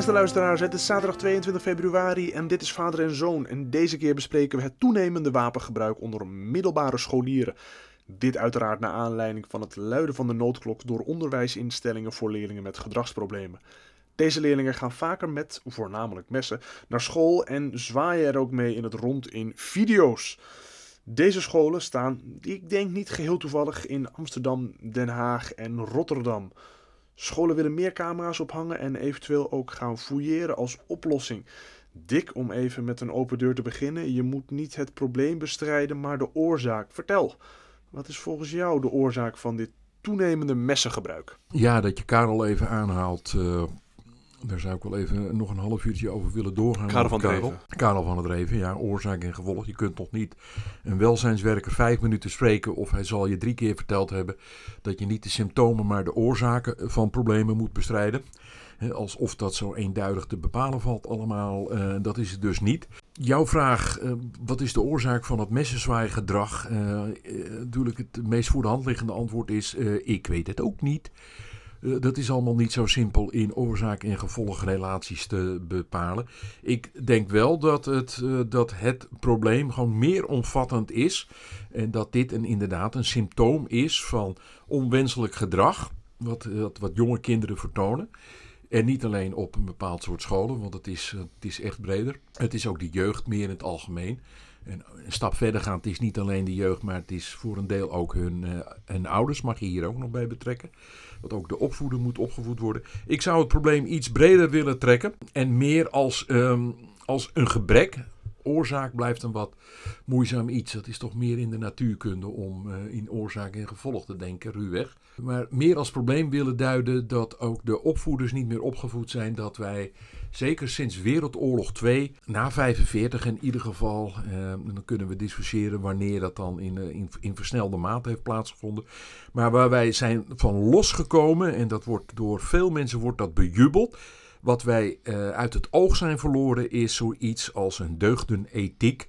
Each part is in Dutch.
Beste luisteraars, het is zaterdag 22 februari en dit is Vader en Zoon. En deze keer bespreken we het toenemende wapengebruik onder middelbare scholieren. Dit uiteraard naar aanleiding van het luiden van de noodklok door onderwijsinstellingen voor leerlingen met gedragsproblemen. Deze leerlingen gaan vaker met, voornamelijk messen, naar school en zwaaien er ook mee in het rond in video's. Deze scholen staan, ik denk niet geheel toevallig, in Amsterdam, Den Haag en Rotterdam. Scholen willen meer camera's ophangen en eventueel ook gaan fouilleren als oplossing. Dik om even met een open deur te beginnen. Je moet niet het probleem bestrijden, maar de oorzaak. Vertel, wat is volgens jou de oorzaak van dit toenemende messengebruik? Ja, dat je Karel even aanhaalt. Uh, daar zou ik wel even nog een half uurtje over willen doorgaan. Karel van Reven. Karel van het Reven, ja, oorzaak en gevolg. Je kunt toch niet een welzijnswerker vijf minuten spreken of hij zal je drie keer verteld hebben dat je niet de symptomen, maar de oorzaken van problemen moet bestrijden. alsof dat zo eenduidig te bepalen valt allemaal. Uh, dat is het dus niet. Jouw vraag, uh, wat is de oorzaak van het messenzwaaigedrag? Uh, natuurlijk het meest voor de hand liggende antwoord is, ik weet het ook niet. Eh, dat is allemaal niet zo simpel in oorzaak- en gevolgrelaties te bepalen. Ik denk wel dat het, uh, dat het probleem gewoon meer omvattend is. En dat dit een, inderdaad een symptoom is van onwenselijk gedrag. Wat, wat, wat jonge kinderen vertonen. En niet alleen op een bepaald soort scholen, want het is, het is echt breder. Het is ook de jeugd meer in het algemeen. En een stap verder gaan, het is niet alleen de jeugd, maar het is voor een deel ook hun, uh, ouders, mag je hier ook nog bij betrekken. Dat ook de opvoeder moet opgevoed worden. Ik zou het probleem iets breder willen trekken en meer als, um, als een gebrek. Oorzaak blijft een wat moeizaam iets. Dat is toch meer in de natuurkunde om uh, in oorzaak en gevolg te denken, ruwweg. Maar meer als probleem willen duiden dat ook de opvoeders niet meer opgevoed zijn. Dat wij zeker sinds Wereldoorlog 2, na 45 in ieder geval, uh, dan kunnen we discussiëren wanneer dat dan in, uh, in, in, versnelde mate heeft plaatsgevonden. Maar waar wij zijn van losgekomen, en dat wordt door veel mensen wordt dat bejubeld. Wat wij uh, uit het oog zijn verloren is zoiets als een deugdenethiek.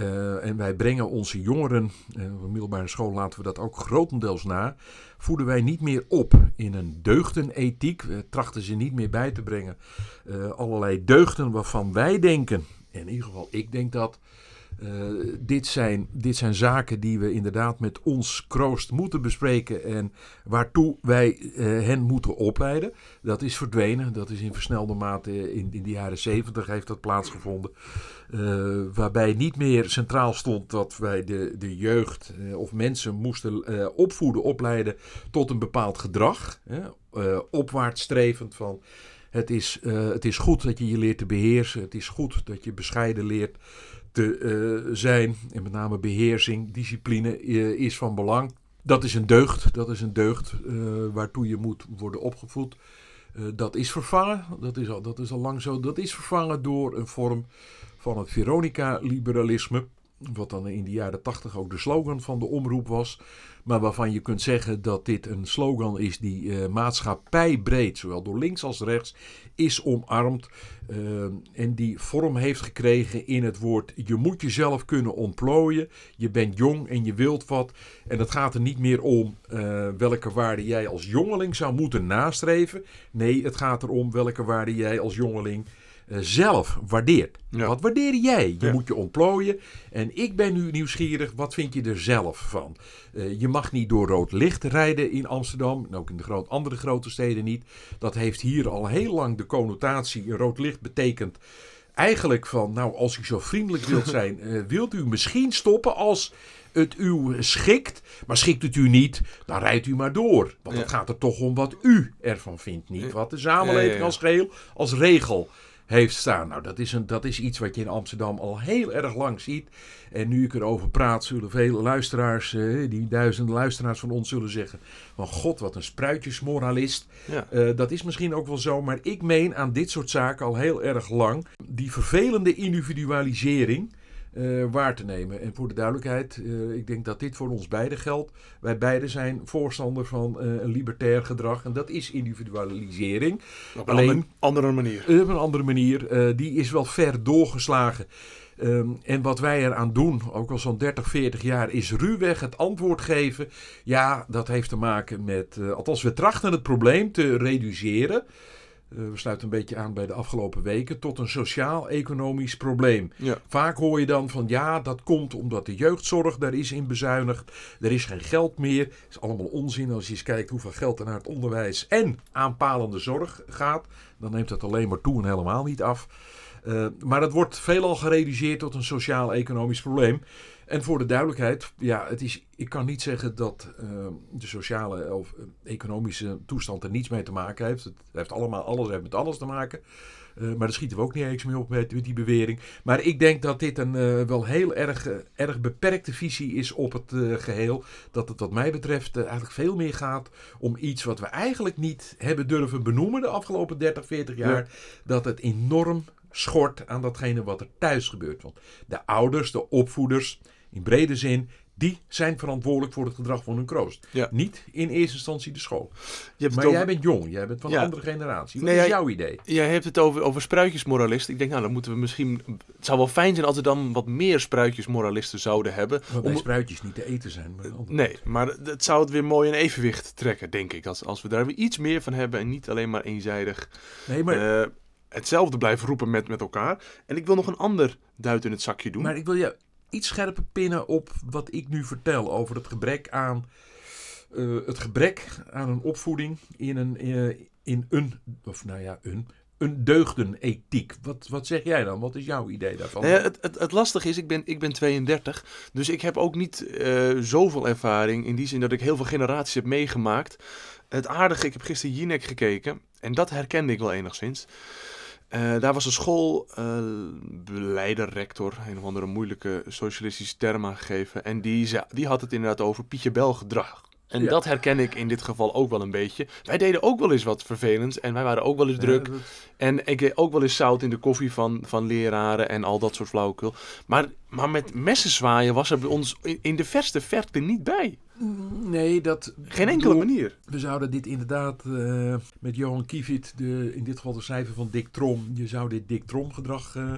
Uh, en wij brengen onze jongeren, uh, op de middelbare school laten we dat ook grotendeels na, voeden wij niet meer op in een deugdenethiek. We trachten ze niet meer bij te brengen. Uh, allerlei deugden waarvan wij denken, in ieder geval ik denk dat, uh, dit, zijn, dit zijn zaken die we inderdaad met ons kroost moeten bespreken en waartoe wij uh, hen moeten opleiden. Dat is verdwenen, dat is in versnelde mate in, in de jaren zeventig heeft dat plaatsgevonden. Uh, waarbij niet meer centraal stond dat wij de, de jeugd of mensen moesten opvoeden, opleiden tot een bepaald gedrag. opwaarts strevend van... Het is, het is goed dat je je leert te beheersen. Het is goed dat je bescheiden leert te uh, zijn. En met name beheersing, discipline uh, is van belang. Dat is een deugd. Dat is een deugd uh, waartoe je moet worden opgevoed. dat is vervangen. Dat is, al, dat is al lang zo. Dat is vervangen door een vorm van het Veronica-liberalisme. Wat dan in de jaren tachtig ook de slogan van de omroep was. Maar waarvan je kunt zeggen dat dit een slogan is die uh, maatschappijbreed, zowel door links als rechts, is omarmd. Uh, en die vorm heeft gekregen in het woord: je moet jezelf kunnen ontplooien. Je bent jong en je wilt wat. En het gaat er niet meer om uh, welke waarde jij als jongeling zou moeten nastreven. Nee, het gaat erom welke waarde jij als jongeling zelf waardeert. Ja. Wat waardeer jij? Je ja. moet je ontplooien. En ik ben nu nieuwsgierig, wat vind je er zelf van? Uh, je mag niet door rood licht rijden in Amsterdam. En ook in de groot, andere grote steden niet. Dat heeft hier al heel lang de connotatie. Rood licht betekent eigenlijk van, nou als u zo vriendelijk wilt zijn, uh, wilt u misschien stoppen als het u schikt. Maar schikt het u niet, dan rijdt u maar door. Want ja. het gaat er toch om wat u ervan vindt. Niet wat de samenleving als geheel, als regel heeft staan. Nou, dat is, een, dat is iets wat je in Amsterdam al heel erg lang ziet. En nu ik erover praat, zullen vele luisteraars, eh, die duizenden luisteraars van ons zullen zeggen: van god, wat een spruitjesmoralist. Ja. Uh, dat is misschien ook wel zo, maar ik meen aan dit soort zaken al heel erg lang. Die vervelende individualisering. Uh, waar te nemen. En voor de duidelijkheid, uh, ik denk dat dit voor ons beiden geldt. Wij beiden zijn voorstander van uh, een libertair gedrag. En dat is individualisering. Op een Alleen, andere manier. Op een andere manier. die is wel ver doorgeslagen. Um, en wat wij eraan doen, ook al zo'n 30, 40 jaar, is ruwweg het antwoord geven. Ja, dat heeft te maken met. althans, we trachten het probleem te reduceren. We sluiten een beetje aan bij de afgelopen weken, tot een sociaal-economisch probleem. Ja. Vaak hoor je dan van ja, dat komt omdat de jeugdzorg daar is in bezuinigd. Er is geen geld meer. Dat is allemaal onzin als je eens kijkt hoeveel geld er naar het onderwijs en aanpalende zorg gaat. Dan neemt dat alleen maar toe en helemaal niet af. Uh, maar het wordt veelal gereduceerd tot een sociaal-economisch probleem. En voor de duidelijkheid, ja, het is, ik kan niet zeggen dat uh, de sociale of economische toestand er niets mee te maken heeft. Het heeft allemaal alles heeft met alles te maken. Uh, maar daar schieten we ook niet eens mee op met, met die bewering. Maar ik denk dat dit een uh, wel heel erg, erg beperkte visie is op het geheel. Dat het wat mij betreft eigenlijk veel meer gaat om iets wat we eigenlijk niet hebben durven benoemen de afgelopen 30, 40 jaar. Ja. Dat het enorm schort aan datgene wat er thuis gebeurt. Want de ouders, de opvoeders, in brede zin, die zijn verantwoordelijk voor het gedrag van hun kroost. Ja. Niet in eerste instantie de school. Maar over- jij bent jong, jij bent van Ja. een andere generatie. Wat Nee, is jij- jouw idee? Jij hebt het over, over spruitjesmoralisten. Ik denk, nou, dan moeten we misschien... Het zou wel fijn zijn als we dan wat meer spruitjesmoralisten zouden hebben. Waarbij Om- spruitjes niet te eten zijn. Maar Nee, maar het zou het weer mooi in evenwicht trekken, denk ik. Als, als we daar weer iets meer van hebben en niet alleen maar eenzijdig nee, maar, eh, hetzelfde blijven roepen met, met elkaar. En ik wil nog een ander duit in het zakje doen. maar ik wil je iets scherper pinnen op wat ik nu vertel over het gebrek aan, eh, het gebrek aan een opvoeding in een, eh, in een, of nou ja, een, een deugdenethiek. Wat, wat zeg jij dan? Wat is jouw idee daarvan? Nou ja, het, het, het lastige is, ik ben, ik ben 32, dus ik heb ook niet eh, zoveel ervaring in die zin dat ik heel veel generaties heb meegemaakt. Het aardige, ik heb gisteren Jinek gekeken en dat herkende ik wel enigszins. Eh, daar was een schoolbeleider, rector, een of andere moeilijke socialistische term aangegeven. En die, die had het inderdaad over Pietje Bel gedrag. En Ja. dat herken ik in dit geval ook wel een beetje. Wij deden ook wel eens wat vervelends en wij waren ook wel eens druk. Ja, dat- En ik deed ook wel eens zout in de koffie van, van leraren en al dat soort flauwekul. Maar, maar met messen zwaaien was er bij ons in, in de verste verte niet bij. Nee, dat... Geen enkele bedoel, manier. We zouden dit inderdaad eh, met Johan Kievit, de, in dit geval de schrijver van Dick Trom, je zou dit Dick Trom gedrag eh,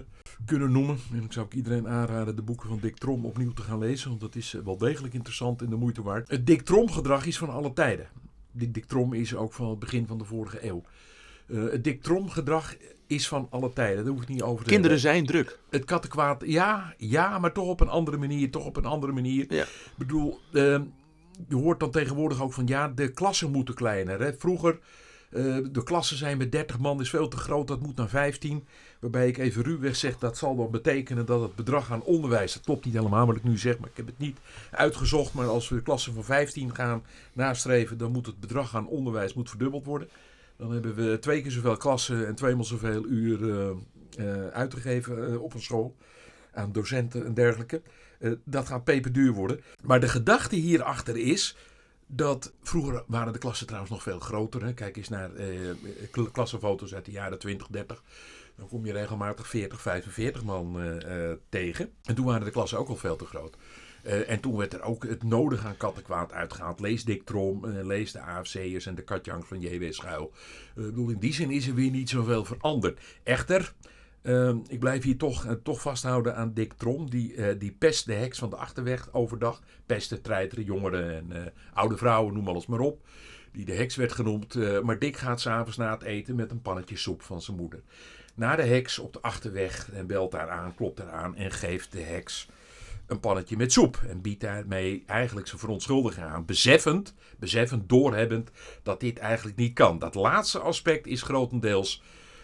kunnen noemen. En ik zou ook iedereen aanraden de boeken van Dick Trom opnieuw te gaan lezen, want dat is eh, wel degelijk interessant en de moeite waard. Het Dick Trom gedrag is van alle tijden. Dick Trom is ook van het begin van de vorige eeuw. Eh, het Dick Trom gedrag is van alle tijden, daar hoef ik niet over te Kinderen hebben. zijn druk. Het kattenkwaad, ja, ja, maar toch op een andere manier, toch op een andere manier. Ja. Ik bedoel, ehm, je hoort dan tegenwoordig ook van ja, de klassen moeten kleiner. Hè? Vroeger, de klassen zijn met 30 man is veel te groot, dat moet naar 15. Waarbij ik even ruwweg zeg, dat zal dan betekenen dat het bedrag aan onderwijs, dat klopt niet helemaal wat ik nu zeg, maar ik heb het niet uitgezocht. Maar als we de klassen van 15 gaan nastreven, dan moet het bedrag aan onderwijs moet verdubbeld worden. Dan hebben we twee keer zoveel klassen en tweemaal zoveel uur eh, eh, uitgegeven eh, op een school. Aan docenten en dergelijke. Eh, dat gaat peperduur worden. Maar de gedachte hierachter is dat vroeger waren de klassen trouwens nog veel groter. Hè. Kijk eens naar eh, kl- klassenfoto's uit de jaren 20, 30. Dan kom je regelmatig 40, 45 man eh, eh, tegen. En toen waren de klassen ook al veel te groot. Eh, en toen werd er ook het nodige aan kattenkwaad uitgehaald. Lees Dick Trom, eh, lees de AFC'ers en de katjangs van J.W. Schuil. Eh, ik bedoel, in die zin is er weer niet zoveel veranderd. Echter, eh, ik blijf hier toch, eh, toch vasthouden aan Dick Trom. Die, eh, die pest de heks van de achterweg overdag. Pesten, treiteren, jongeren en eh, oude vrouwen, noem alles maar op. Die de heks werd genoemd. maar Dick gaat s'avonds na het eten met een pannetje soep van zijn moeder. Naar de heks op de achterweg en belt daar aan, klopt daar aan en geeft de heks een pannetje met soep. En biedt daarmee eigenlijk zijn verontschuldiging aan. Beseffend, beseffend, doorhebbend dat dit eigenlijk niet kan. Dat laatste aspect is grotendeels,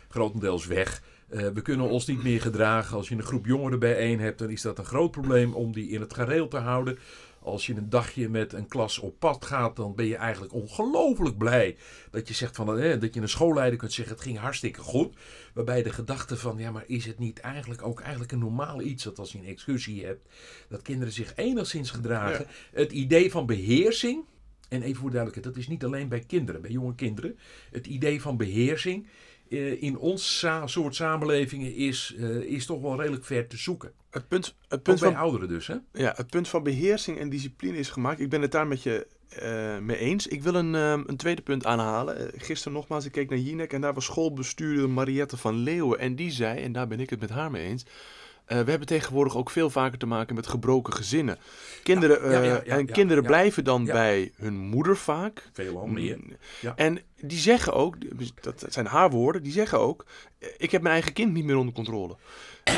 grotendeels weg. Eh, we kunnen ons niet meer gedragen. Als je een groep jongeren bijeen hebt, dan is dat een groot probleem om die in het gareel te houden. Als je een dagje met een klas op pad gaat, dan ben je eigenlijk ongelooflijk blij dat je zegt van, eh, dat je een schoolleider kunt zeggen, het ging hartstikke goed. Waarbij de gedachte van, ja, maar is het niet eigenlijk ook eigenlijk een normaal iets dat als je een excursie hebt, dat kinderen zich enigszins gedragen. Het idee van beheersing, en even voor duidelijkheid, dat is niet alleen bij kinderen, bij jonge kinderen. Het idee van beheersing eh, in ons sa- soort samenlevingen is, eh, is toch wel redelijk ver te zoeken. Het punt, het punt, bij van, ouderen dus, hè? ja, het punt van beheersing en discipline is gemaakt. Ik ben het daar met je eh, mee eens. Ik wil een, een tweede punt aanhalen. Eh, gisteren nogmaals, ik keek naar Jinek en daar was schoolbestuurder Mariette van Leeuwen. En die zei, en daar ben ik het met haar mee eens... eh, we hebben tegenwoordig ook veel vaker te maken met gebroken gezinnen. Kinderen, Ja, ja, eh, ja, en kinderen blijven dan bij hun moeder vaak. Veelal meer. Ja. En die zeggen ook, dat zijn haar woorden, die zeggen ook, ik heb mijn eigen kind niet meer onder controle.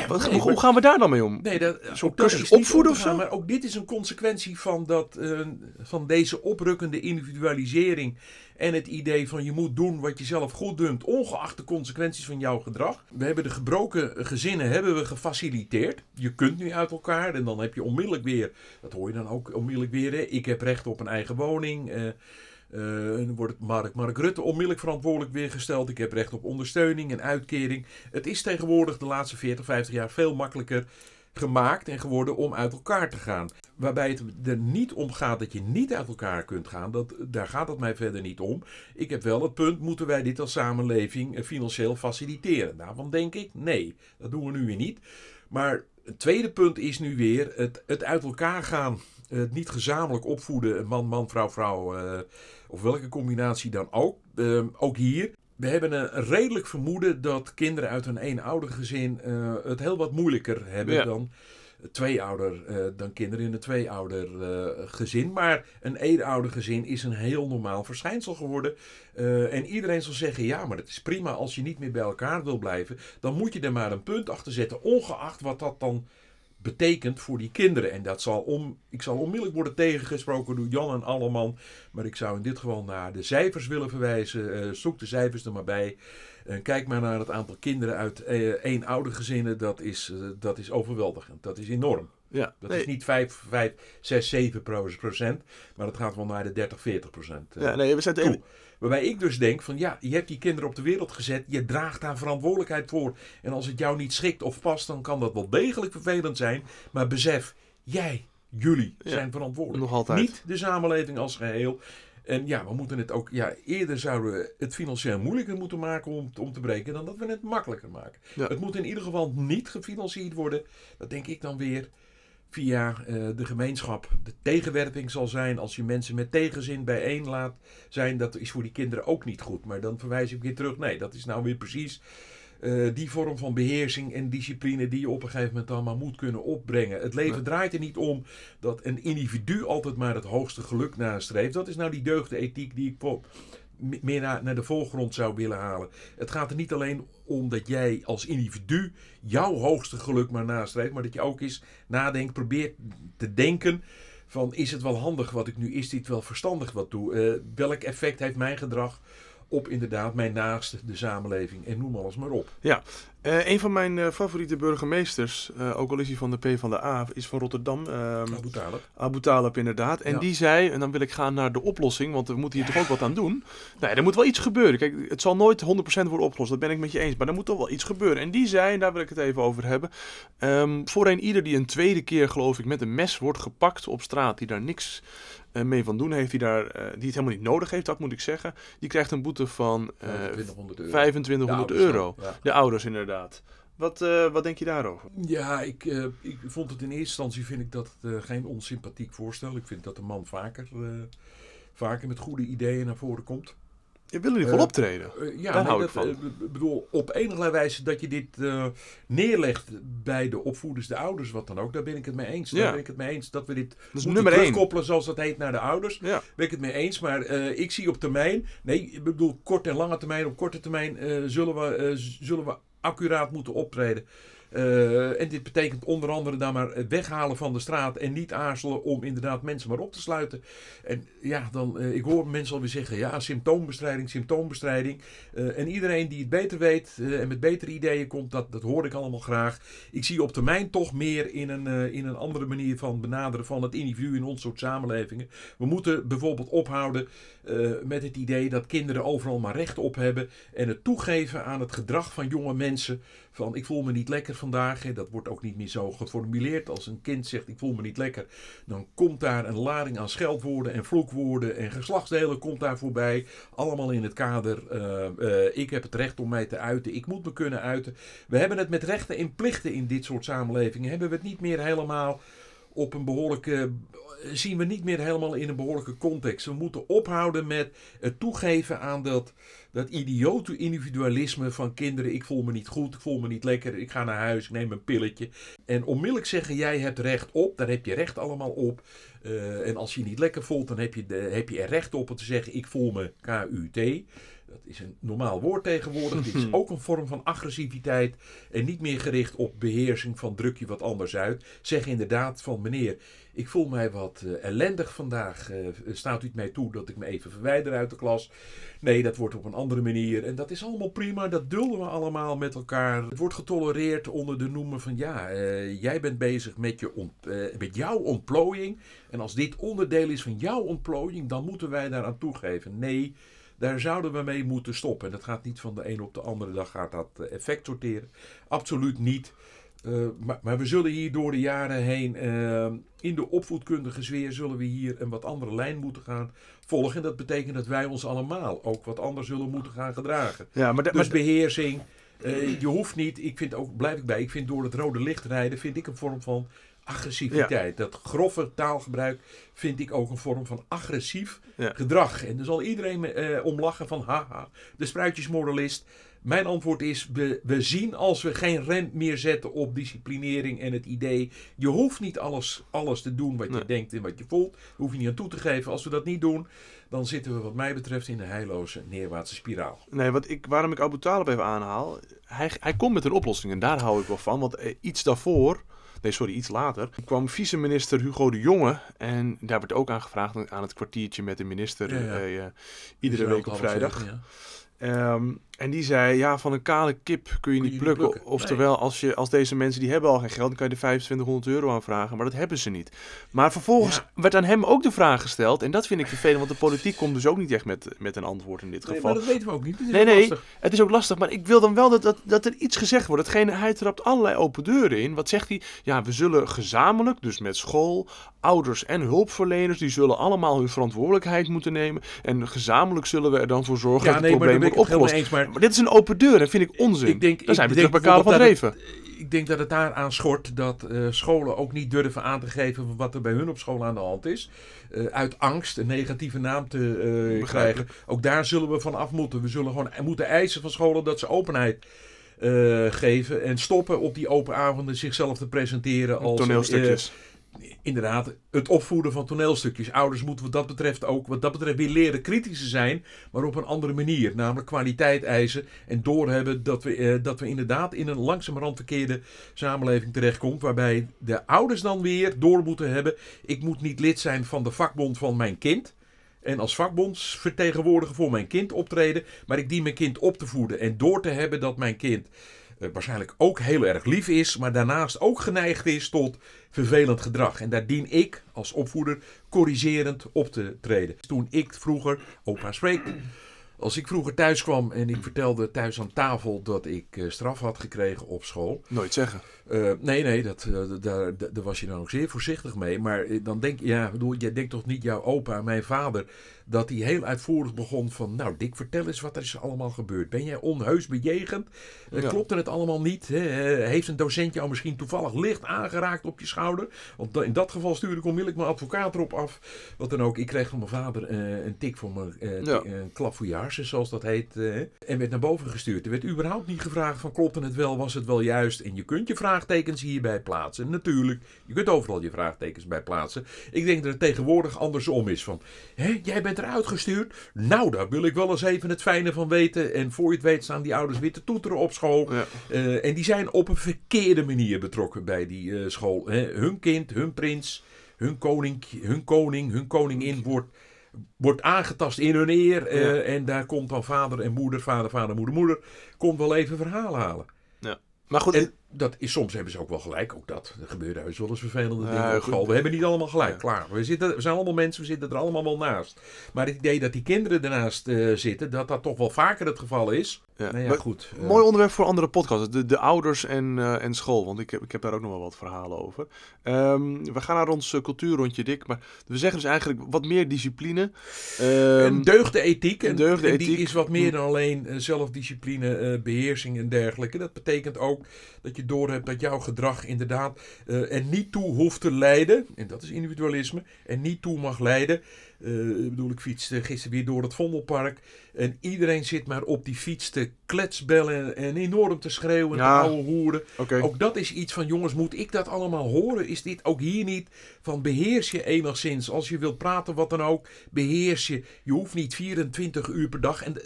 Wat, Nee, hoe maar- gaan we daar dan mee om? Nee, dat, Zo'n cursus opvoeden of zo? Maar ook dit is een consequentie van, dat, eh, van deze oprukkende individualisering. En het idee van je moet doen wat je zelf goed dunkt, ongeacht de consequenties van jouw gedrag. We hebben de gebroken gezinnen hebben we gefaciliteerd. Je kunt nu uit elkaar en dan heb je onmiddellijk weer, dat hoor je dan ook onmiddellijk weer, hè, ik heb recht op een eigen woning. eh, dan wordt Mark, Mark Rutte onmiddellijk verantwoordelijk weer gesteld. Ik heb recht op ondersteuning en uitkering. Het is tegenwoordig de laatste 40, 50 jaar veel makkelijker gemaakt en geworden om uit elkaar te gaan. Waarbij het er niet om gaat dat je niet uit elkaar kunt gaan. Dat, daar gaat het mij verder niet om. Ik heb wel het punt, moeten wij dit als samenleving eh, financieel faciliteren? Daarvan denk ik, nee, dat doen we nu weer niet. Maar het tweede punt is nu weer het, het uit elkaar gaan. Het niet gezamenlijk opvoeden, man, man, vrouw, vrouw. eh, of welke combinatie dan ook. Eh, ook hier. We hebben een redelijk vermoeden dat kinderen uit een eenoudergezin eh het heel wat moeilijker hebben Ja. dan tweeouder, eh dan kinderen in een tweeouder eh, gezin. Maar een eenouder gezin is een heel normaal verschijnsel geworden. Eh, en iedereen zal zeggen, ja, maar het is prima als je niet meer bij elkaar wil blijven. Dan moet je er maar een punt achter zetten, ongeacht wat dat dan betekent voor die kinderen. En dat zal om, ik zal onmiddellijk worden tegengesproken door Jan en Alleman. Maar ik zou in dit geval naar de cijfers willen verwijzen. Eh, zoek de cijfers er maar bij. En kijk maar naar het aantal kinderen uit eh eenoudergezinnen. Dat is, eh, dat is overweldigend. Dat is enorm. Ja, Dat nee, is niet 5, 5, 6, 7 procent. Maar dat gaat wel naar de 30, 40 procent. ja, nee, we zijn. Waarbij ik dus denk van ja, je hebt die kinderen op de wereld gezet. Je draagt daar verantwoordelijkheid voor. En als het jou niet schikt of past, dan kan dat wel degelijk vervelend zijn. Maar besef, jij, jullie Ja, zijn verantwoordelijk. nog altijd. Niet de samenleving als geheel. En ja, we moeten het ook, ja, eerder zouden we het financieel moeilijker moeten maken om, om te breken dan dat we het makkelijker maken. Ja. Het moet in ieder geval niet gefinancierd worden. Dat denk ik dan weer via eh, de gemeenschap. De tegenwerping zal zijn als je mensen met tegenzin bijeen laat zijn. Dat is voor die kinderen ook niet goed. Maar dan verwijs ik weer terug. Nee, dat is nou weer precies eh, die vorm van beheersing en discipline die je op een gegeven moment allemaal moet kunnen opbrengen. Het leven draait er niet om dat een individu altijd maar het hoogste geluk nastreeft. Dat is nou die deugdenethiek die ik meer naar, de voorgrond zou willen halen. Het gaat er niet alleen om dat jij als individu jouw hoogste geluk maar nastreeft, maar dat je ook eens nadenkt, probeert te denken van is het wel handig wat ik nu, is dit wel verstandig wat doe? Eh, welk effect heeft mijn gedrag op inderdaad mijn naaste, de samenleving en noem alles maar op. Eh, een van mijn eh, favoriete burgemeesters, eh, ook al is hij van de P van de A, is van Rotterdam. ehm, Abu Talib. Abu Talib inderdaad. En Ja. die zei, en dan wil ik gaan naar de oplossing, want we moeten hier toch ook wat aan doen. Nee, er moet wel iets gebeuren. Kijk, het zal nooit 100% worden opgelost, dat ben ik met je eens. Maar er moet toch wel iets gebeuren. En die zei, en daar wil ik het even over hebben. ehm, voor een ieder die een tweede keer, geloof ik, met een mes wordt gepakt op straat, die daar niks mee van doen heeft, die, daar, die het helemaal niet nodig heeft, dat moet ik zeggen. Die krijgt een boete van eh 2500 euro. 2500 De ouders euro. dan, ja. De ouders inderdaad. Wat, eh, wat denk je daarover? Ja, ik, eh, ik vond het in eerste instantie vind ik dat eh, geen onsympathiek voorstel. Ik vind dat de man vaker, vaker met goede ideeën naar voren komt. Je wil in ieder geval optreden. Ja, Daar nee, hou ik dat, van. b- bedoel, op enige wijze dat je dit neerlegt bij de opvoeders, de ouders, wat dan ook. Daar ben ik het mee eens. Daar Ja. ben ik het mee eens dat we dit moeten nummer één. terugkoppelen, zoals dat heet, naar de ouders. Ja. Ben ik het mee eens, maar ik zie op termijn, nee, ik bedoel kort en lange termijn, op korte termijn zullen, we, zullen we accuraat moeten optreden. Eh, en dit betekent onder andere dan maar weghalen van de straat en niet aarzelen om inderdaad mensen maar op te sluiten. En ja, dan, eh, ik hoor mensen alweer zeggen, ja, symptoombestrijding, symptoombestrijding. Eh, en iedereen die het beter weet en met betere ideeën komt, dat, dat hoor ik allemaal graag. Ik zie op termijn toch meer in een, in een andere manier van benaderen van het individu in ons soort samenlevingen. We moeten bijvoorbeeld ophouden met het idee dat kinderen overal maar recht op hebben. En het toegeven aan het gedrag van jonge mensen. Van ik voel me niet lekker vandaag. Dat wordt ook niet meer zo geformuleerd. Als een kind zegt ik voel me niet lekker. Dan komt daar een lading aan scheldwoorden en vloekwoorden. En geslachtsdelen komt daar voorbij. Allemaal in het kader. eh, eh, ik heb het recht om mij te uiten. Ik moet me kunnen uiten. We hebben het met rechten en plichten in dit soort samenlevingen. Hebben we het niet meer helemaal op een behoorlijke. zien we niet meer helemaal in een behoorlijke context. We moeten ophouden met het toegeven aan dat, dat idiote individualisme van kinderen. Ik voel me niet goed, ik voel me niet lekker, ik ga naar huis, ik neem een pilletje. En onmiddellijk zeggen: jij hebt recht op, daar heb je recht allemaal op. Eh, en als je je niet lekker voelt, dan heb je, de, heb je er recht op om te zeggen: ik voel me KUT. Dat is een normaal woord tegenwoordig. Dit is ook een vorm van agressiviteit. En niet meer gericht op beheersing van druk je wat anders uit. Zeg inderdaad van meneer, ik voel mij wat uh, ellendig vandaag. Uh, staat u het mij toe dat ik me even verwijder uit de klas? Nee, dat wordt op een andere manier. En dat is allemaal prima. Dat dulden we allemaal met elkaar. Het wordt getolereerd onder de noemer van ja, uh, jij bent bezig met, je ont, met jouw ontplooiing. En als dit onderdeel is van jouw ontplooiing, dan moeten wij daaraan toegeven. Nee. Daar zouden we mee moeten stoppen. En dat gaat niet van de ene op de andere dag gaat dat eh, effect sorteren. Absoluut niet. Uh, maar, maar, we zullen hier door de jaren heen, uh, in de opvoedkundige sfeer, zullen we hier een wat andere lijn moeten gaan volgen. En dat betekent dat wij ons allemaal ook wat anders zullen moeten gaan gedragen. Ja, maar de, dus maar beheersing, uh, je hoeft niet, ik vind ook, blijf ik bij, ik vind door het rode licht rijden, vind ik een vorm van agressiviteit. Dat grove taalgebruik vind ik ook een vorm van agressief gedrag. En dan zal iedereen eh, om lachen van haha, de spruitjesmoralist. Mijn antwoord is, we, we zien als we geen rem meer zetten op disciplinering en het idee, je hoeft niet alles, alles te doen wat je denkt en wat je voelt. hoef je niet aan toe te geven. Als we dat niet doen, dan zitten we wat mij betreft in een heilloze neerwaartse spiraal. Nee, wat ik, waarom ik Abu Talib even aanhaal, hij, hij komt met een oplossing en daar hou ik wel van. Want eh, iets daarvoor nee sorry, iets later, kwam vice-minister Hugo de Jonge. En daar werd ook aan gevraagd aan het kwartiertje met de minister ja, ja. Uh, iedere week op vrijdag. Um, en die zei, ja, van een kale kip kun je, niet, plukken. Oftewel, als, je, als deze mensen, die hebben al geen geld, dan kan je de 2500 euro aanvragen. Maar dat hebben ze niet. Maar vervolgens werd aan hem ook de vraag gesteld. En dat vind ik vervelend, want de politiek komt dus ook niet echt met, met een antwoord in dit geval. Nee, maar dat weten we ook niet. nee, nee, lastig. het is ook lastig. Maar ik wil dan wel dat, dat, dat er iets gezegd wordt. Hetgene, hij trapt allerlei open deuren in. Wat zegt hij? Ja, we zullen gezamenlijk, dus met school, ouders en hulpverleners, die zullen allemaal hun verantwoordelijkheid moeten nemen. En gezamenlijk zullen we er dan voor zorgen ja, dat het nee, probleem wordt opgelost. Eens, maar maar dit is een open deur en vind ik onzin. Ik denk, Dan zijn we terug bij Karel van Dreven. ik denk dat het daaraan schort dat uh, scholen ook niet durven aan te geven wat er bij hun op school aan de hand is. Uh, uit angst een negatieve naam te uh, krijgen. Ook daar zullen we van af moeten. We zullen gewoon moeten eisen van scholen dat ze openheid geven. En stoppen op die open avonden zichzelf te presenteren als... Toneelstukjes inderdaad, het opvoeden van toneelstukjes. Ouders moeten wat dat betreft ook, wat dat betreft, weer leren kritisch te zijn, maar op een andere manier. Namelijk kwaliteit eisen en doorhebben dat we, eh, dat we inderdaad in een langzamerhand verkeerde samenleving terechtkomt. Waarbij de ouders dan weer door moeten hebben: ik moet niet lid zijn van de vakbond van mijn kind. En als vakbondsvertegenwoordiger voor mijn kind optreden. Maar ik dien mijn kind op te voeden en door te hebben dat mijn kind uh, waarschijnlijk ook heel erg lief is, maar daarnaast ook geneigd is tot vervelend gedrag. En daar dien ik als opvoeder corrigerend op te treden. Toen ik vroeger, opa spreekt, als ik vroeger thuis kwam en ik vertelde thuis aan tafel dat ik uh, straf had gekregen op school. Nooit zeggen. Uh, nee, nee, dat, uh, daar, daar was je dan ook zeer voorzichtig mee. Maar dan denk je, ja, bedoel, jij denkt toch niet jouw opa, mijn vader, dat hij heel uitvoerig begon van, nou Dick, vertel eens wat er is allemaal gebeurd. Ben jij onheus bejegend? Uh, ja. Klopte het allemaal niet? Hè? heeft een docent jou misschien toevallig licht aangeraakt op je schouder? Want in dat geval stuurde ik onmiddellijk mijn advocaat erop af. Wat dan ook, ik kreeg van mijn vader een tik voor mijn, ja. een klap voor je harsen, zoals dat heet. en werd naar boven gestuurd. Er werd überhaupt niet gevraagd van, klopte het wel, was het wel juist? En je kunt je vraagtekens hierbij plaatsen. Natuurlijk, je kunt overal je vraagtekens bij plaatsen. Ik denk dat het tegenwoordig andersom is. Van, hè, jij bent eruit gestuurd? Nou, daar wil ik wel eens even het fijne van weten. En voor je het weet staan die ouders weer te toeteren op school. Ja. Uh, en die zijn op een verkeerde manier betrokken bij die uh, school. Hè. Hun kind, hun prins, hun koning, hun koning, hun koningin wordt wordt aangetast in hun eer. Uh, ja. En daar komt dan vader en moeder, vader, vader, moeder, moeder. Komt wel even verhaal halen. Ja. Maar goed, en dat is, soms hebben ze ook wel gelijk. Ook dat. Er gebeuren heus wel eens vervelende dingen op school. We hebben niet allemaal gelijk, ja. klaar. We, zitten, we zijn allemaal mensen, we zitten er allemaal wel naast. Maar het idee dat die kinderen ernaast uh, zitten, dat dat toch wel vaker het geval is. Ja. Nou ja, maar, goed. Uh, mooi onderwerp voor andere podcasts. De, de ouders en, uh, en school. Want ik heb, ik heb daar ook nog wel wat verhalen over. Um, we gaan naar ons cultuurrondje, Dick. Maar we zeggen dus eigenlijk wat meer discipline. Um, een deugde ethiek. En, deugde ethiek. die is wat meer dan alleen zelfdiscipline, beheersing en dergelijke. Dat betekent ook dat je doorhebt dat jouw gedrag inderdaad uh, er niet toe hoeft te leiden, en dat is individualisme, en niet toe mag leiden. Uh, bedoel, ik fietste gisteren weer door het Vondelpark. En iedereen zit maar op die fiets te kletsbellen en enorm te schreeuwen. Ja. oude hoeren. Ook dat is iets van, jongens, moet ik dat allemaal horen? Is dit ook hier niet van beheers je enigszins? Als je wilt praten, wat dan ook, beheers je. Je hoeft niet 24 uur per dag. En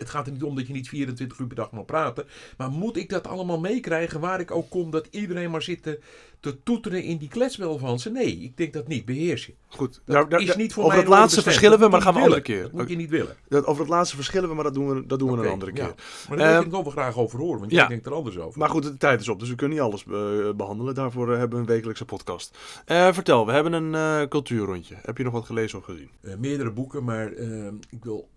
het gaat er niet om dat je niet 24 uur per dag mag praten. Maar moet ik dat allemaal meekrijgen waar ik ook kom? Dat iedereen maar zit te, te toeteren in die kletsbel van ze? Nee, ik denk dat niet. Beheers je. Goed. Dat nou, is niet voor over het laatste verschillen we, maar dat gaan we een andere keer. Dat moet je niet willen. Dat, over het laatste verschillen we, maar dat doen we, dat doen we een andere keer. Ja. Maar daar wil ik het wel graag over horen, want jij denkt er anders over. Maar goed, de tijd is op, dus we kunnen niet alles uh, behandelen. Daarvoor uh, hebben we een wekelijkse podcast. Uh, vertel, we hebben een cultuurrondje. Heb je nog wat gelezen of gezien? meerdere boeken, maar ik wil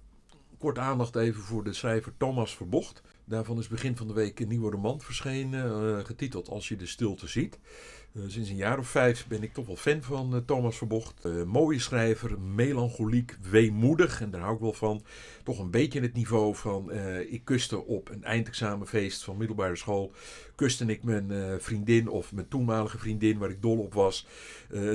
Kort aandacht even voor de schrijver Thomas Verbocht. Daarvan is begin van de week een nieuwe roman verschenen, uh, getiteld Als je de stilte ziet. Uh, sinds een jaar of vijf ben ik toch wel fan van uh, Thomas Verbocht. mooie schrijver, melancholiek, weemoedig en daar hou ik wel van. Toch een beetje het niveau van ik kuste op een eindexamenfeest van middelbare school kuste ik mijn vriendin of mijn toenmalige vriendin waar ik dol op was.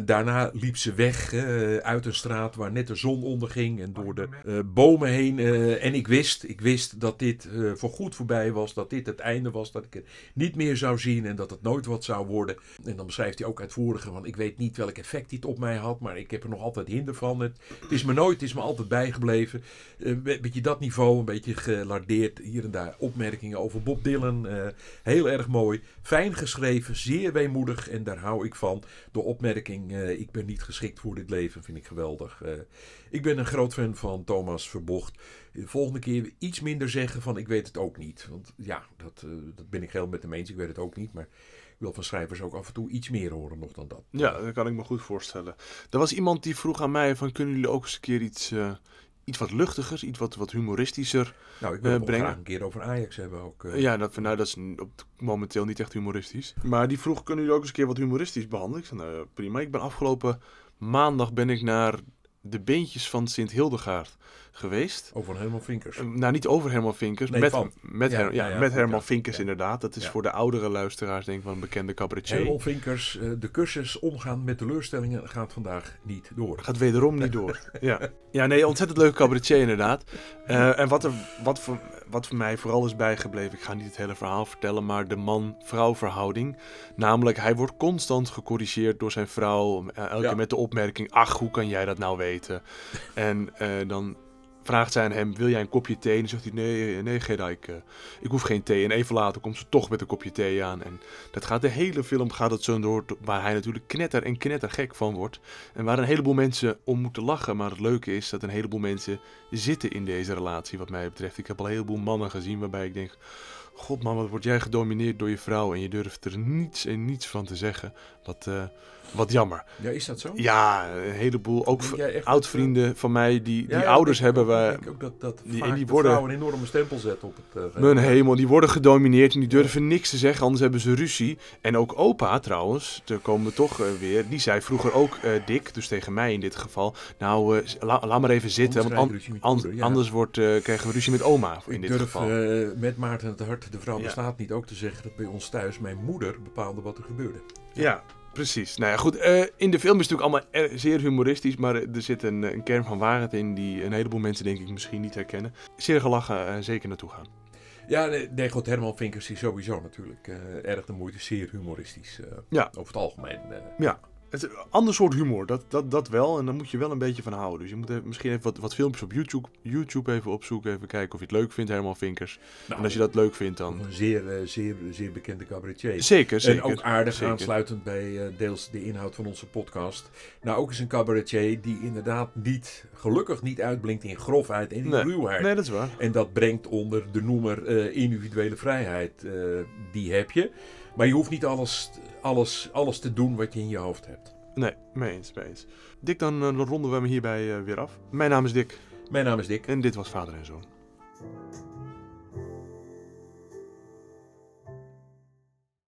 Daarna liep ze weg uit een straat waar net de zon onderging en door de bomen heen. en ik wist, ik wist dat dit voor goed voorbij was, dat dit het einde was, dat ik het niet meer zou zien en dat het nooit wat zou worden. En dan beschrijft hij ook uitvoeriger, want ik weet niet welk effect dit op mij had, maar ik heb er nog altijd hinder van. Het, is me nooit, het is me altijd bijgebleven. Een beetje dat niveau, een beetje gelardeerd, hier en daar opmerkingen over Bob Dylan. heel erg mooi. Fijn geschreven, zeer weemoedig en daar hou ik van. De opmerking, uh, ik ben niet geschikt voor dit leven, vind ik geweldig. Ik ben een groot fan van Thomas Verbocht. De volgende keer iets minder zeggen van ik weet het ook niet. Want ja, dat, uh, dat ben ik heel met de mensen, ik weet het ook niet. Maar ik wil van schrijvers ook af en toe iets meer horen nog dan dat. Ja, dat kan ik me goed voorstellen. Er was iemand die vroeg aan mij van kunnen jullie ook eens een keer iets iets wat luchtigers, iets wat, wat humoristischer nou, ik wil uh, brengen. graag een keer over Ajax hebben ook. Ja, dat, nou, dat is op, momenteel niet echt humoristisch. Maar die vroeg, kunnen jullie ook eens een keer wat humoristisch behandelen? Ik zei, nou prima. Ik ben afgelopen maandag ben ik naar de beentjes van Sint Hildegaard geweest. Over Herman Vinkers? Uh, nou, niet over Herman Vinkers. met, met, ja, ja, met Herman Vinkers inderdaad. Dat is voor de oudere luisteraars denk ik van een bekende cabaretier. Herman Vinkers, uh, de cursus omgaan met teleurstellingen gaat vandaag niet door. Gaat wederom niet door. ja. ja, nee, ontzettend leuke cabaretier inderdaad. Uh, en wat, er, wat, voor, wat voor mij vooral is bijgebleven, ik ga niet het hele verhaal vertellen, maar de man-vrouw verhouding. Namelijk, hij wordt constant gecorrigeerd door zijn vrouw. Elke keer met de opmerking, ach, hoe kan jij dat nou weten? En dan vraagt zij aan hem, wil jij een kopje thee? En zegt hij, nee, nee Gerda, ik, uh, ik hoef geen thee. En even later komt ze toch met een kopje thee aan. En dat gaat de hele film gaat het zo door, waar hij natuurlijk knetter en knetter gek van wordt. En waar een heleboel mensen om moeten lachen. Maar het leuke is dat een heleboel mensen zitten in deze relatie, wat mij betreft. Ik heb al een heleboel mannen gezien waarbij ik denk... God man, wat word jij gedomineerd door je vrouw en je durft er niets en niets van te zeggen. Wat, uh, wat jammer. Ja, is dat zo? Ja, een heleboel. Ook oud-vrienden van mij die, die ouders hebben. We, ik denk ook dat, dat die, die worden, een enorme stempel zet op het... Uh, mijn hemel, die worden gedomineerd en die durven niks te zeggen, anders hebben ze ruzie. En ook opa trouwens, daar komen we toch weer, die zei vroeger ook dik, dus tegen mij in dit geval. Nou, la, laat maar even zitten, want an, an, anders wordt, krijgen we ruzie met oma in ik dit durf, geval. met Maarten het Hart, de vrouw bestaat niet, ook te zeggen dat bij ons thuis mijn moeder bepaalde wat er gebeurde. ja. Precies. Nou ja, goed. Uh, in de film is het natuurlijk allemaal zeer humoristisch, maar er zit een, een, kern van waarheid in die een heleboel mensen denk ik misschien niet herkennen. Zeer gelachen, uh, zeker naartoe gaan. Ja, nee, nee goed, Herman Vinkers is sowieso natuurlijk uh, erg de moeite, zeer humoristisch ja. over het algemeen. ja. Het is een ander soort humor, dat, dat, dat wel. En daar moet je wel een beetje van houden. Dus je moet even, misschien even wat, wat filmpjes op YouTube, YouTube even opzoeken. Even kijken of je het leuk vindt, Herman Vinkers. Nou, en als je dat leuk vindt, dan... Een zeer, eh, zeer, zeer bekende cabaretier. Zeker, zeker. En ook aardig aansluitend bij uh, deels de inhoud van onze podcast. Nou, ook eens een cabaretier die inderdaad niet, gelukkig niet uitblinkt in grofheid en in nee, ruwheid. Nee, dat is waar. En dat brengt onder de noemer uh, individuele vrijheid. die heb je. Maar je hoeft niet alles, alles, alles te doen wat je in je hoofd hebt. Nee, mee eens, mee eens. Dick, dan uh, ronden we hem hierbij uh, weer af. Mijn naam is Dick. Mijn naam is Dick. En dit was Vader en Zoon.